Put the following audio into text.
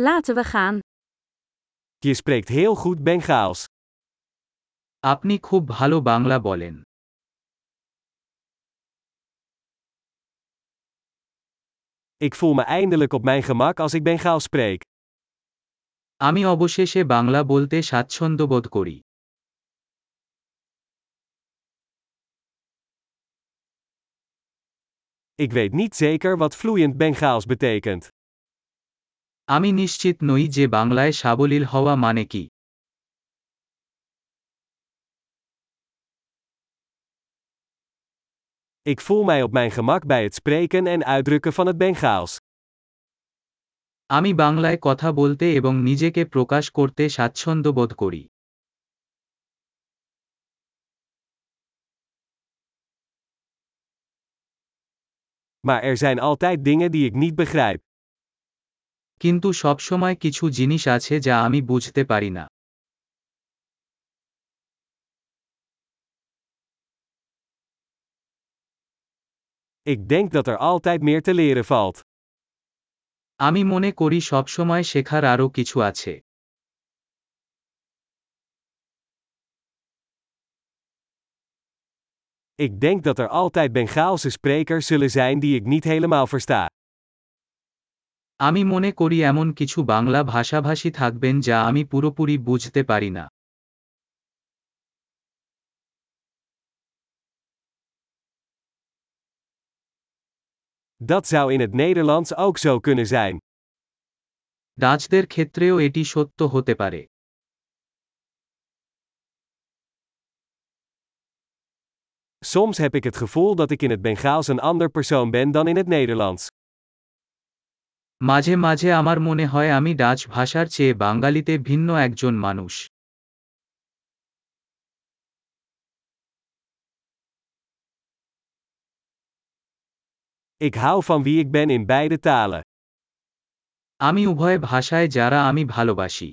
Laten we gaan. Je spreekt heel goed Bengaals. আপনি খুব ভালো বাংলা বলেন Ik voel me eindelijk op mijn gemak als ik Bengaals spreek. আমি অবশেষে বাংলা বলতে স্বাচ্ছন্দ্য বোধ করি Ik weet niet zeker wat vloeiend Bengaals betekent. আমি নিশ্চিত নই যে বাংলায় সাবলীল হওয়া মানে কি Ik voel mij op mijn gemak bij het spreken en uitdrukken van het Bengaals. আমি বাংলায় কথা বলতে এবং নিজেকে প্রকাশ করতে স্বাচ্ছন্দ্য বোধ করি Maar er zijn altijd dingen die ik niet begrijp. কিন্তু সবসময় কিছু জিনিস আছে যা আমি বুঝতে পারি না Ik denk dat er altijd meer te leren valt. আমি মনে করি সবসময় শেখার আরও কিছু আছে Ik denk dat er altijd Bengaalse sprekers zullen zijn die ik niet helemaal versta. আমি মনে করি এমন কিছু বাংলা ভাষাভাষী থাকবেন যা আমি পুরোপুরি বুঝতে পারি না Dat zou in het Nederlands ook zo kunnen zijn. ডাচদের ক্ষেত্রেও এটি সত্য হতে পারে Soms heb ik het gevoel dat ik in het Bengaals een ander persoon ben dan in het Nederlands. মাঝে মাঝে আমার মনে হয় আমি ডাচ ভাষার চেয়ে বাঙালিতে ভিন্ন একজন মানুষ Ik hou van wie ik ben in beide talen. আমি উভয় ভাষায় যারা আমি ভালোবাসি